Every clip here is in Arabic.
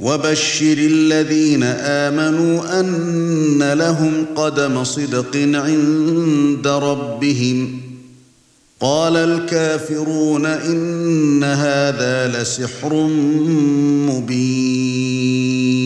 وبشر الذين آمنوا أن لهم قدم صدق عند ربهم. قال الكافرون إن هذا لسحر مبين.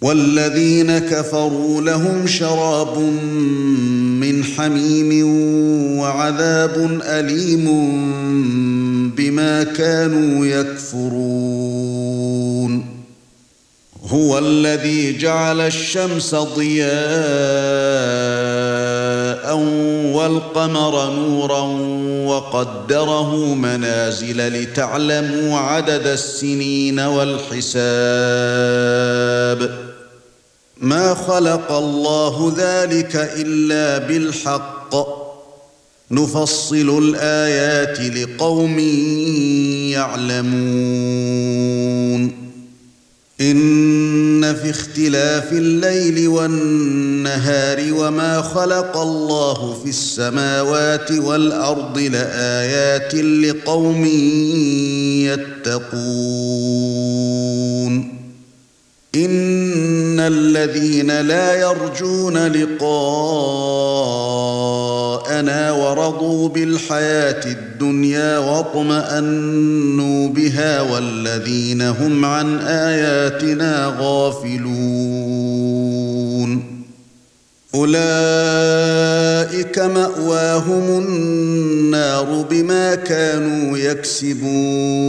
والذين كفروا لهم شراب من حميم وعذاب أليم بما كانوا يكفرون. هو الذي جعل الشمس ضياء والقمر نورا وقدره منازل لتعلموا عدد السنين والحساب. ما خلق الله ذلك إلا بالحق. نفصل الآيات لقوم يعلمون. إن في اختلاف الليل والنهار وما خلق الله في السماوات والأرض لآيات لقوم يتقون. إن الذين لا يرجون لقاءنا ورضوا بالحياة الدنيا واطمأنوا بها والذين هم عن آياتنا غافلون. أولئك مأواهم النار بما كانوا يكسبون.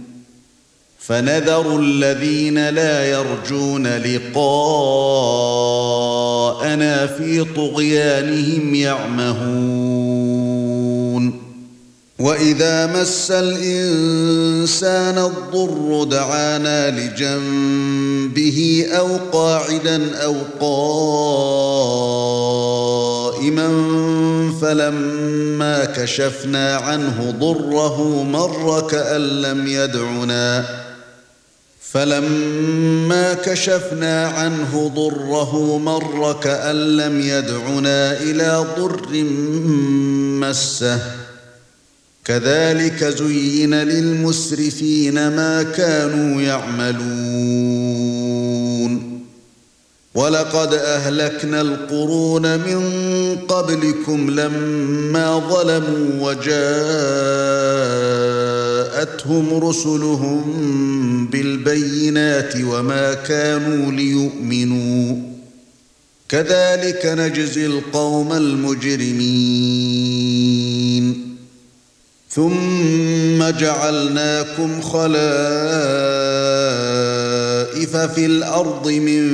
فنذر الذين لا يرجون لقاءنا في طغيانهم يعمهون. وإذا مس الإنسان الضر دعانا لجنبه أو قاعدا أو قائما فلما كشفنا عنه ضره مر كأن لم يدعنا. فلما كشفنا عنه ضره مر كأن لم يدعنا إلى ضر مسه. كذلك زين للمسرفين ما كانوا يعملون. ولقد أهلكنا القرون من قبلكم لما ظلموا وجاءوا اتتهم رسلهم بالبينات وما كانوا ليؤمنوا. كذلك نجزي القوم المجرمين. ثم جعلناكم خلائف في الأرض من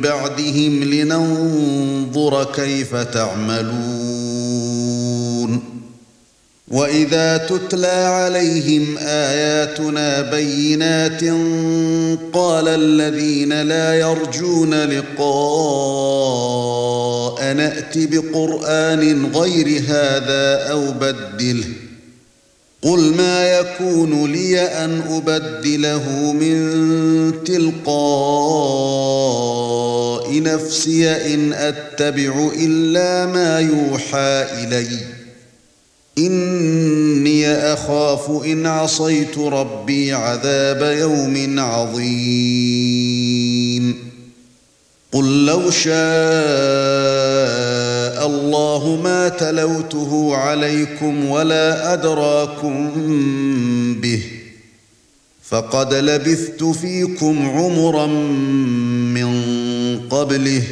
بعدهم لننظر كيف تعملون وإذا تتلى عليهم آياتنا بينات قال الذين لا يرجون لقاء نات بقرآن غير هذا أو بدله قل ما يكون لي ان ابدله من تلقاء نفسي ان اتبع الا ما يوحى الي اني اخاف ان عصيت ربي عذاب يوم عظيم قل لو شاء الله ما تلوته عليكم ولا أدراكم به فقد لبثت فيكم عمرا من قبله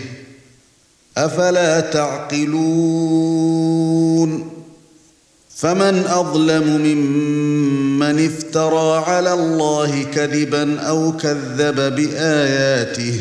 أفلا تعقلون فمن أظلم ممن افترى على الله كذبا أو كذب بآياته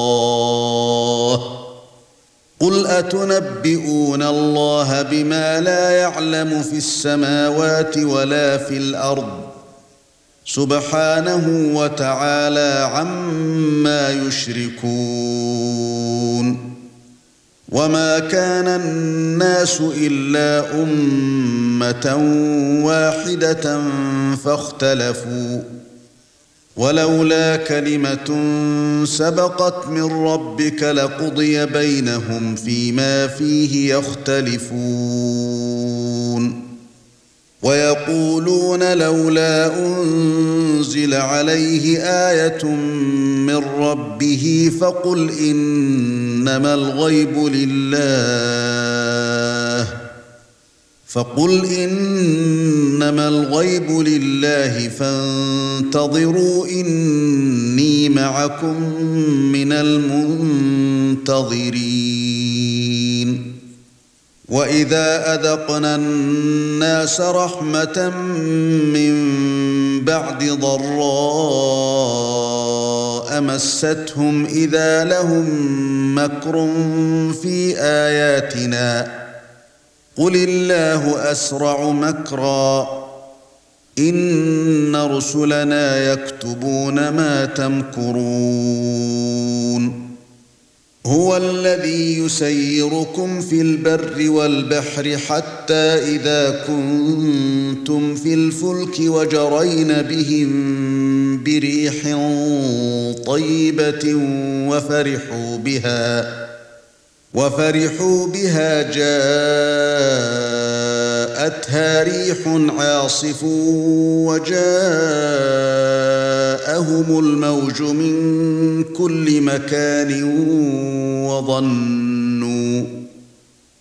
قل اتنبئون الله بما لا يعلم في السماوات ولا في الأرض سبحانه وتعالى عما يشركون وما كان الناس الا امه واحدة فاختلفوا ولولا كلمة سبقت من ربك لقضي بينهم فيما فيه يختلفون. ويقولون لولا أنزل عليه آية من ربه فقل إنما الغيب لله. فقل إنما الغيب لله فانتظروا إني معكم من المنتظرين. وإذا أذقنا الناس رحمة من بعد ضراء مستهم إذا لهم مكر في آياتنا قل الله اسرع مكرا ان رسلنا يكتبون ما تمكرون هو الذي يسيركم في البر والبحر حتى اذا كنتم في الفلك وجرين بهم بريح طيبه وفرحوا بها وفرحوا بها جاءتها ريح عاصف وجاءهم الموج من كل مكان وظنوا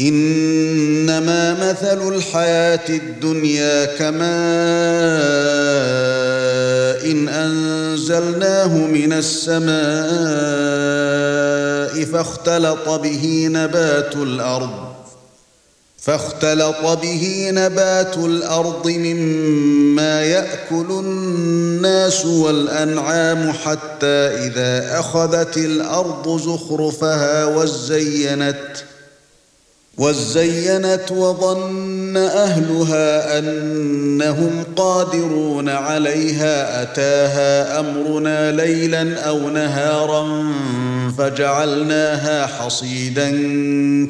إنما مثل الحياة الدنيا كماء إن أنزلناه من السماء فاختلط به نبات الأرض فاختلط به نبات الأرض مما يأكل الناس والأنعام حتى إذا أخذت الأرض زخرفها وزينت وزينت وظن أهلها أنهم قادرون عليها أتاها أمرنا ليلا أو نهارا فجعلناها حصيدا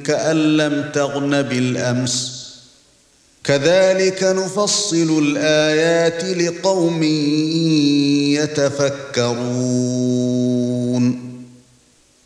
كأن لم تغن بالأمس. كذلك نفصل الآيات لقوم يتفكرون.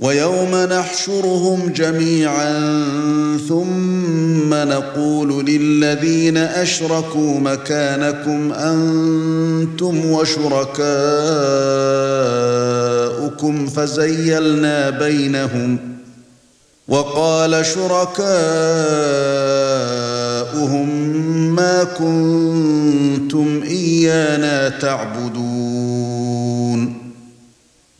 ويوم نحشرهم جميعا ثم نقول للذين أشركوا مكانكم أنتم وشركاؤكم فزيلنا بينهم وقال شركاؤهم ما كنتم إيانا تعبدون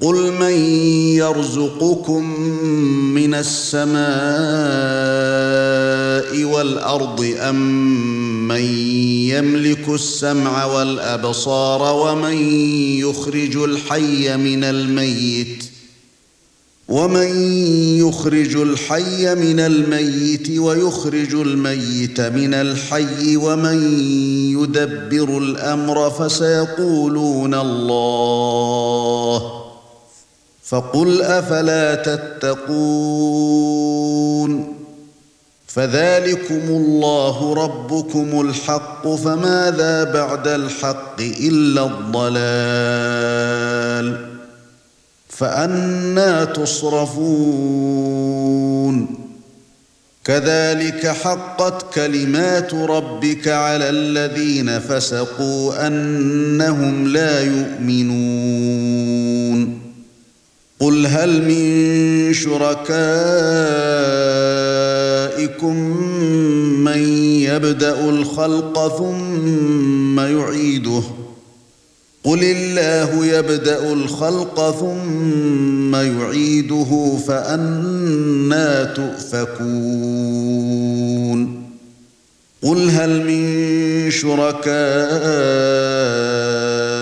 قل من يرزقكم من السماء والارض ام من يملك السمع والابصار ومن يخرج الحي من الميت ومن يخرج الحي من الميت ويخرج الميت من الحي ومن يدبر الامر فسيقولون الله فقل أفلا تتقون فذلكم الله ربكم الحق فماذا بعد الحق إلا الضلال فأنا تصرفون كذلك حقت كلمات ربك على الذين فسقوا أنهم لا يؤمنون قل هل من شركائكم من يبدأ الخلق ثم يعيده ۖ؟ قل الله يبدا الخلق ثم يعيده فانى تؤفكون. قل هل من شركائكم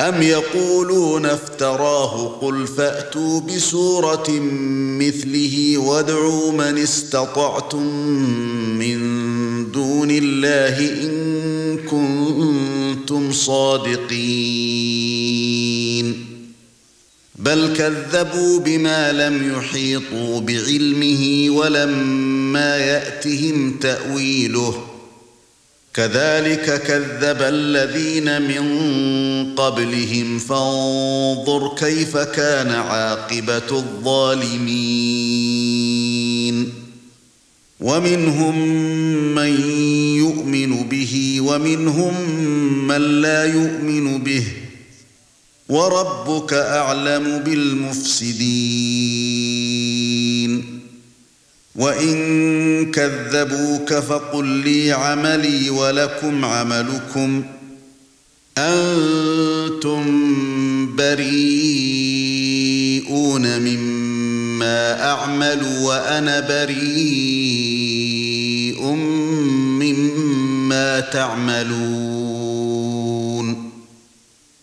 أم يقولون افتراه قل فأتوا بسورة مثله وادعوا من استطعتم من دون الله إن كنتم صادقين. بل كذبوا بما لم يحيطوا بعلمه ولما يأتهم تأويله. كذلك كذب الذين من قبلهم فانظر كيف كان عاقبة الظالمين. ومنهم من يؤمن به ومنهم من لا يؤمن به. وربك أعلم بالمفسدين. وان كذبوك فقل لي عملي ولكم عملكم أنتم بريئون مما اعمل وأنا بريء مما تعملون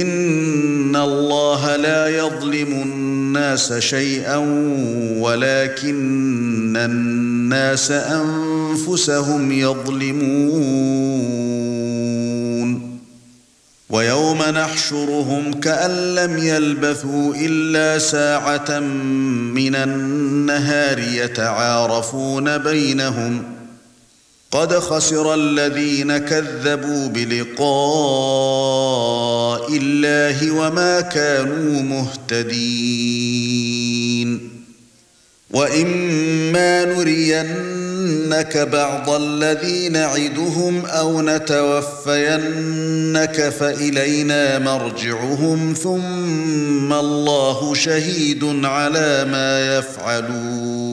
ان الله لا يظلم الناس شيئا ولكن الناس انفسهم يظلمون ويوم نحشرهم كأن لم يلبثوا إلا ساعة من النهار يتعارفون بينهم قد خسر الذين كذبوا بلقاء الله وما كانوا مهتدين. وإما نرينك بعض الذي نعدهم أو نتوفينك فإلينا مرجعهم ثم الله شهيد على ما يفعلون.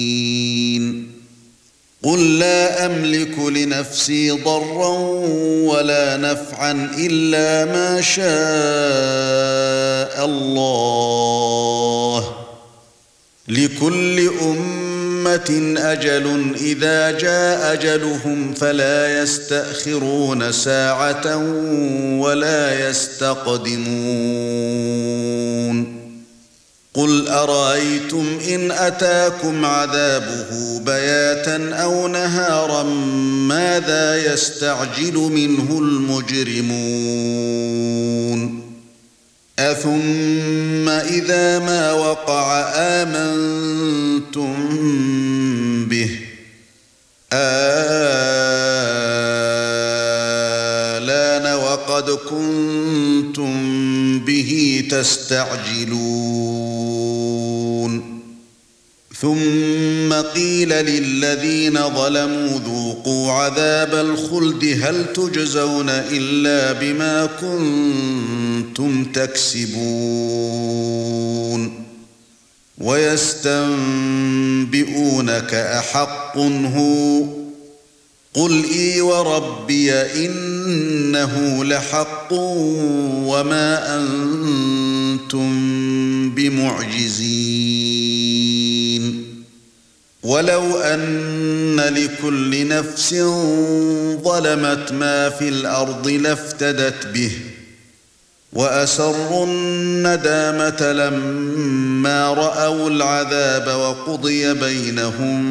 قل لا أملك لنفسي ضرا ولا نفعا إلا ما شاء الله. لكل أمة أجل إذا جاء أجلهم فلا يستأخرون ساعة ولا يستقدمون. قل أرأيتم إن أتاكم عذابه بياتا أو نهارا ماذا يستعجل منه المجرمون؟ أثم إذا ما وقع آمنتم به؟ آلان وقد كنتم به تستعجلون. ثم قيل للذين ظلموا ذوقوا عذاب الخلد هل تجزون إلا بما كنتم تكسبون. ويستنبئونك أحق هو قُلْ إِي وَرَبِّي إِنَّهُ لَحَقٌّ وَمَا أَنْتُمْ بِمُعْجِزِينَ وَلَوْ أَنَّ لِكُلِّ نَفْسٍ ظَلَمَتْ مَا فِي الْأَرْضِ لَافْتَدَتْ بِهِ وَأَسَرُّوا النَّدَامَةَ لَمَّا رَأَوُا الْعَذَابَ وَقُضِيَ بَيْنَهُم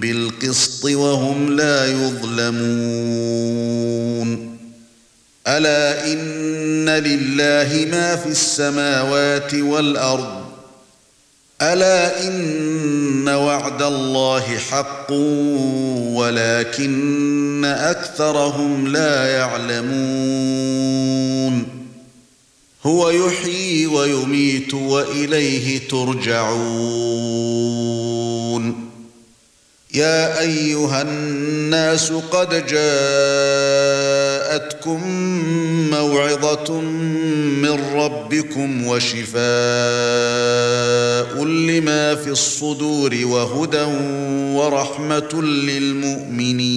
بِالْقِسْطِ وَهُمْ لا يُظْلَمُونَ. أَلَا إِنَّ لِلَّهِ مَا فِي السَّمَاوَاتِ وَالْأَرْضِ؟ أَلَا إِنَّ وَعْدَ اللَّهِ حَقٌّ وَلَكِنَّ أَكْثَرَهُمْ لا يَعْلَمُونَ. هُوَ يُحْيِي وَيُمِيتُ وَإِلَيْهِ تُرْجَعُونَ. يَا أَيُّهَا النَّاسُ قَدْ جَاءَتْكُم مَّوْعِظَةٌ مِّن رَّبِّكُمْ وَشِفَاءٌ لِّمَا فِي الصُّدُورِ وَهُدًى وَرَحْمَةٌ لِّلْمُؤْمِنِينَ.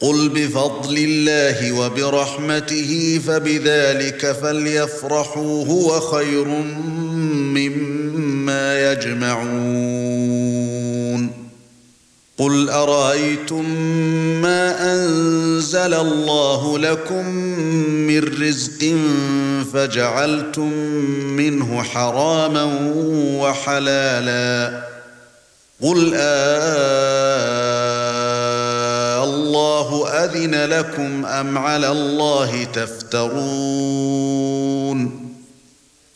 قُلْ بِفَضْلِ اللَّهِ وَبِرَحْمَتِهِ فَبِذَلِكَ فَلْيَفْرَحُوا هُوَ خَيْرٌ مِّمَّا يَجْمَعُونَ. قُلْ أَرَأَيْتُم مَّا أَنزَلَ اللَّهُ لَكُم مِّن رِّزْقٍ فَجَعَلْتُم مِّنْهُ حَرَامًا وَحَلَالًا. قُلْ آه اللَّهُ أَذِنَ لَكُمْ أَمْ عَلَى اللَّهِ تَفْتَرُونَ.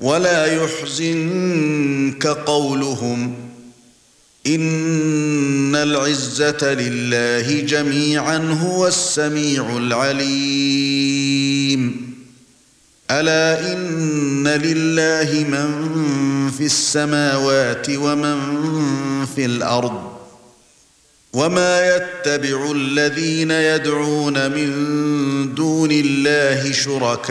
ولا يحزنك قولهم إن العزة لله جميعا هو السميع العليم. ألا إن لله من في السماوات ومن في الأرض وما يتبع الذين يدعون من دون الله شركاء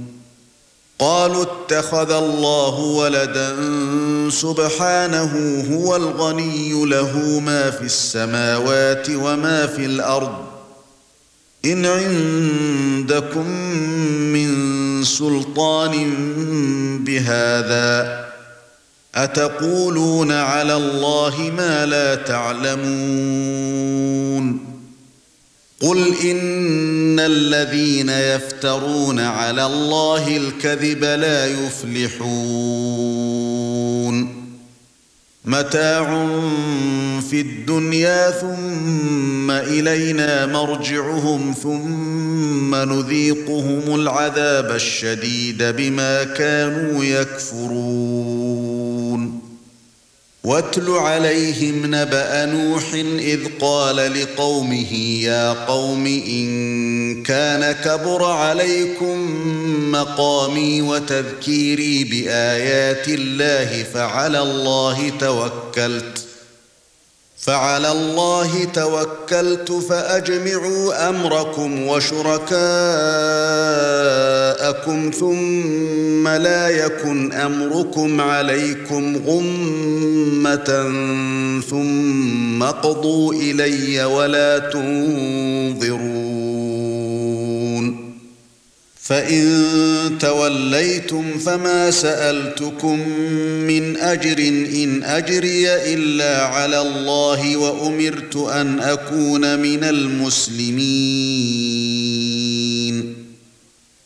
قالوا اتخذ الله ولدا سبحانه هو الغني له ما في السماوات وما في الأرض. إن عندكم من سلطان بهذا أتقولون على الله ما لا تعلمون؟ قُلْ إِنَّ الَّذِينَ يَفْتَرُونَ عَلَى اللَّهِ الْكَذِبَ لَا يُفْلِحُونَ متاع في الدنيا ثم الينا مرجعهم ثم نذيقهم العذاب الشديد بما كانوا يكفرون واتل عليهم نبأ نوح إذ قال لقومه يا قوم إن كان كبر عليكم مقامي وتذكيري بآيات الله فعلى الله توكلت. فعلى الله توكلت فأجمعوا أمركم وشركاءكم ثم لا يكن أمركم عليكم غمة ثم قضوا إلي ولا تنظرون فإن توليتم فما سألتكم من أجر إن أجري إلا على الله وأمرت أن أكون من المسلمين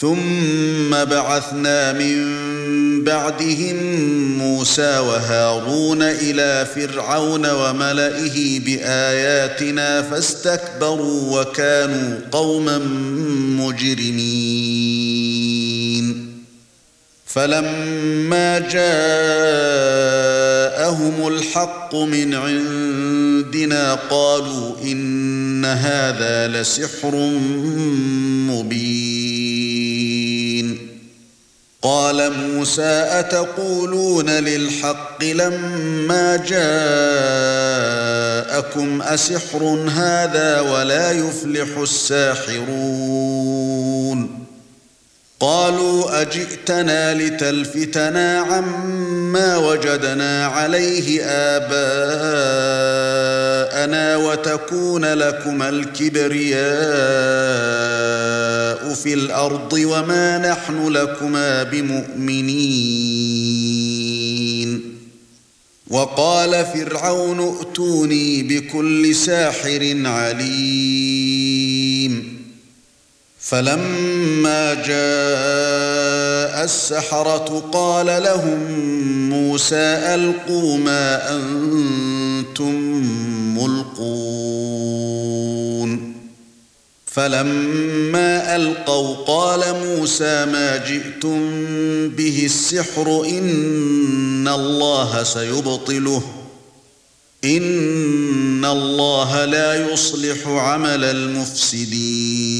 ثم بعثنا من بعدهم موسى وهارون إلى فرعون وملئه بآياتنا فاستكبروا وكانوا قوما مجرمين. فلما جاءهم الحق من عندنا قالوا إن هذا لسحر مبين. قال موسى أتقولون للحق لما جاءكم أسحر هذا ولا يفلح الساحرون؟ قالوا أجئتنا لتلفتنا عما وجدنا عليه آباءنا وتكون لكما الكبرياء في الأرض وما نحن لكما بمؤمنين. وقال فرعون ائتوني بكل ساحر عليم. فلما جاء السحرة قال لهم موسى ألقوا ما أنتم ملقون. فلما ألقوا قال موسى ما جئتم به السحر إن الله سيبطله إن الله لا يصلح عمل المفسدين.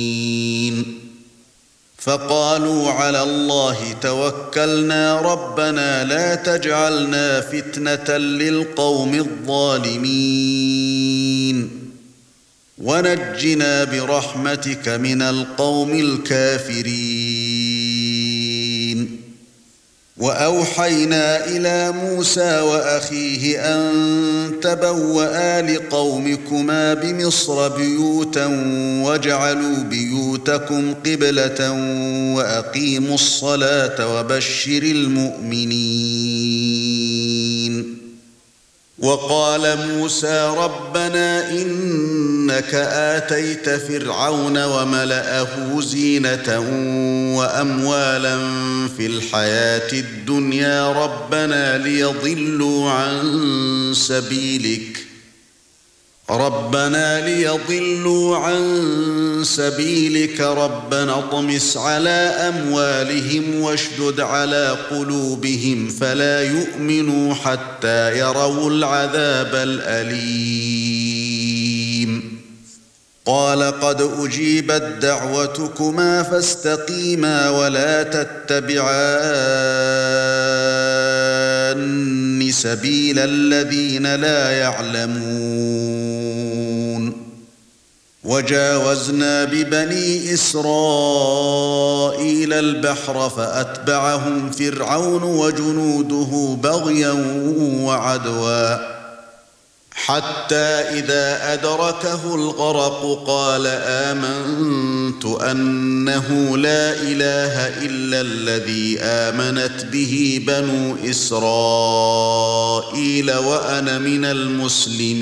فقالوا على الله توكلنا ربنا لا تجعلنا فتنة للقوم الظالمين. ونجنا برحمتك من القوم الكافرين. وأوحينا إلى موسى وأخيه أن تبوأ لقومكما بمصر بيوتا واجعلوا بيوتكم قبلة وأقيموا الصلاة وبشر المؤمنين. وقال موسى ربنا إنك آتيت فرعون وملئه زينة وأموالا في الحياة الدنيا ربنا ليضلوا عن سبيلك ربنا ليضلوا عن سبيلك ربنا اطمس على أموالهم واشدد على قلوبهم فلا يؤمنوا حتى يروا العذاب الأليم. قال قد أجيبت دعوتكما فاستقيما ولا تتبعان سبيل الذين لا يعلمون. وجاوزنا ببني إسرائيل البحر فأتبعهم فرعون وجنوده بغيا وعدوا. حتى إذا أدركه الغرق قال آمنت أنه لا إله إلا الذي آمنت به بنو إسرائيل وأنا من المسلمين.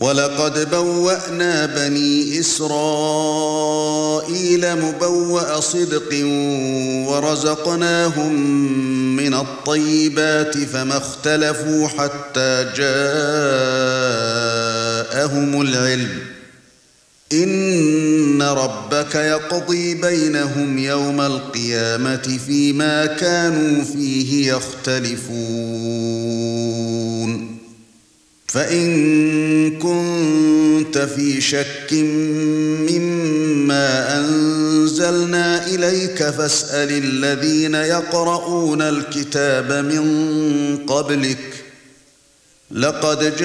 ولقد بوأنا بني إسرائيل مبوأ صدق ورزقناهم من الطيبات فما اختلفوا حتى جاءهم العلم. إن ربك يقضي بينهم يوم القيامة فيما كانوا فيه يختلفون. فإن كنت في شك مما أنزلنا إليك فاسأل الذين يقرؤون الكتاب من قبلك لقد جاءك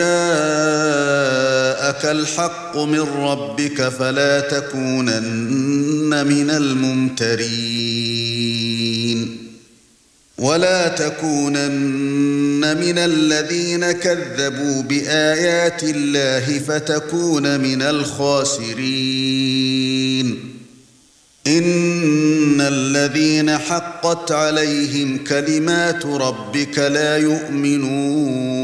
الحق من ربك فلا تكونن من الممترين ولا تكونن من الذين كذبوا بآيات الله فتكون من الخاسرين. إن الذين حقت عليهم كلمات ربك لا يؤمنون.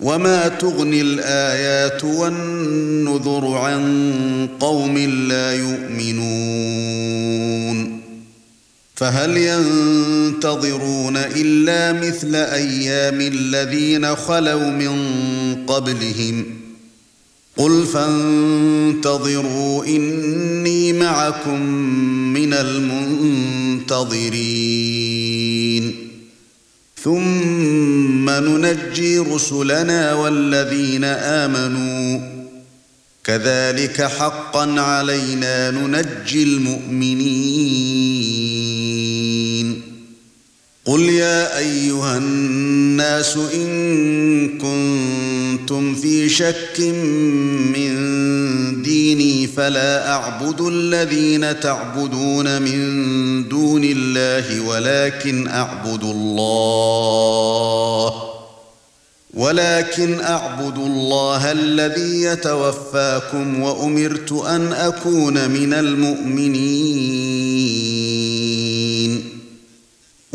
وما تغني الايات والنذر عن قوم لا يؤمنون فهل ينتظرون الا مثل أيام الذين خلوا من قبلهم قل فانتظروا اني معكم من المنتظرين ثُمَّ نُنَجِّي رُسُلَنَا وَالَّذِينَ آمَنُوا. كَذَلِكَ حَقًّا عَلَيْنَا نُنَجِّي الْمُؤْمِنِينَ. قُلْ يَا أَيُّهَا النَّاسُ إِن كُنتُمْ فِي شَكٍّ مِّن دِينِي فَلَا أَعْبُدُ الَّذِينَ تَعْبُدُونَ مِن دُونِ اللَّهِ وَلَكِنْ أَعْبُدُ اللَّهَ ولكن أعبد الله الذي يتوفاكم وأمرت أن أكون من المؤمنين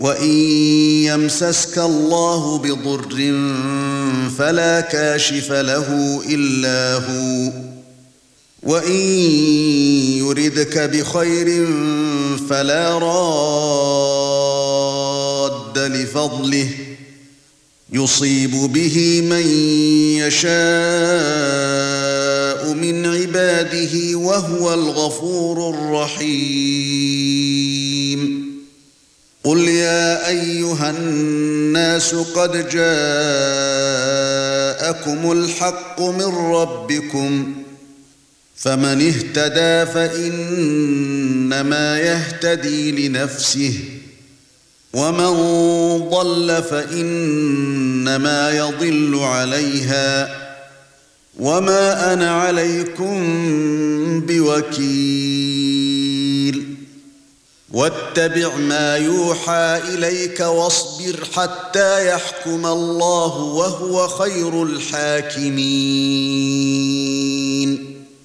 وان يمسسك الله بضر فلا كاشف له الا هو وَإِن يُرِدْكَ بِخَيْرٍ فَلَا رَادَّ لِفَضْلِهِ يُصِيبُ بِهِ مَن يَشَاءُ مِنْ عِبَادِهِ وَهُوَ الْغَفُورُ الرَّحِيمُ قُلْ يَا أَيُّهَا النَّاسُ قَدْ جَاءَكُمُ الْحَقُّ مِنْ رَبِّكُمْ فمن اهتدى فانما يهتدي لنفسه ومن ضل فانما يضل عليها وما أنا عليكم بوكيل واتبع ما يوحى إليك واصبر حتى يحكم الله وهو خير الحاكمين.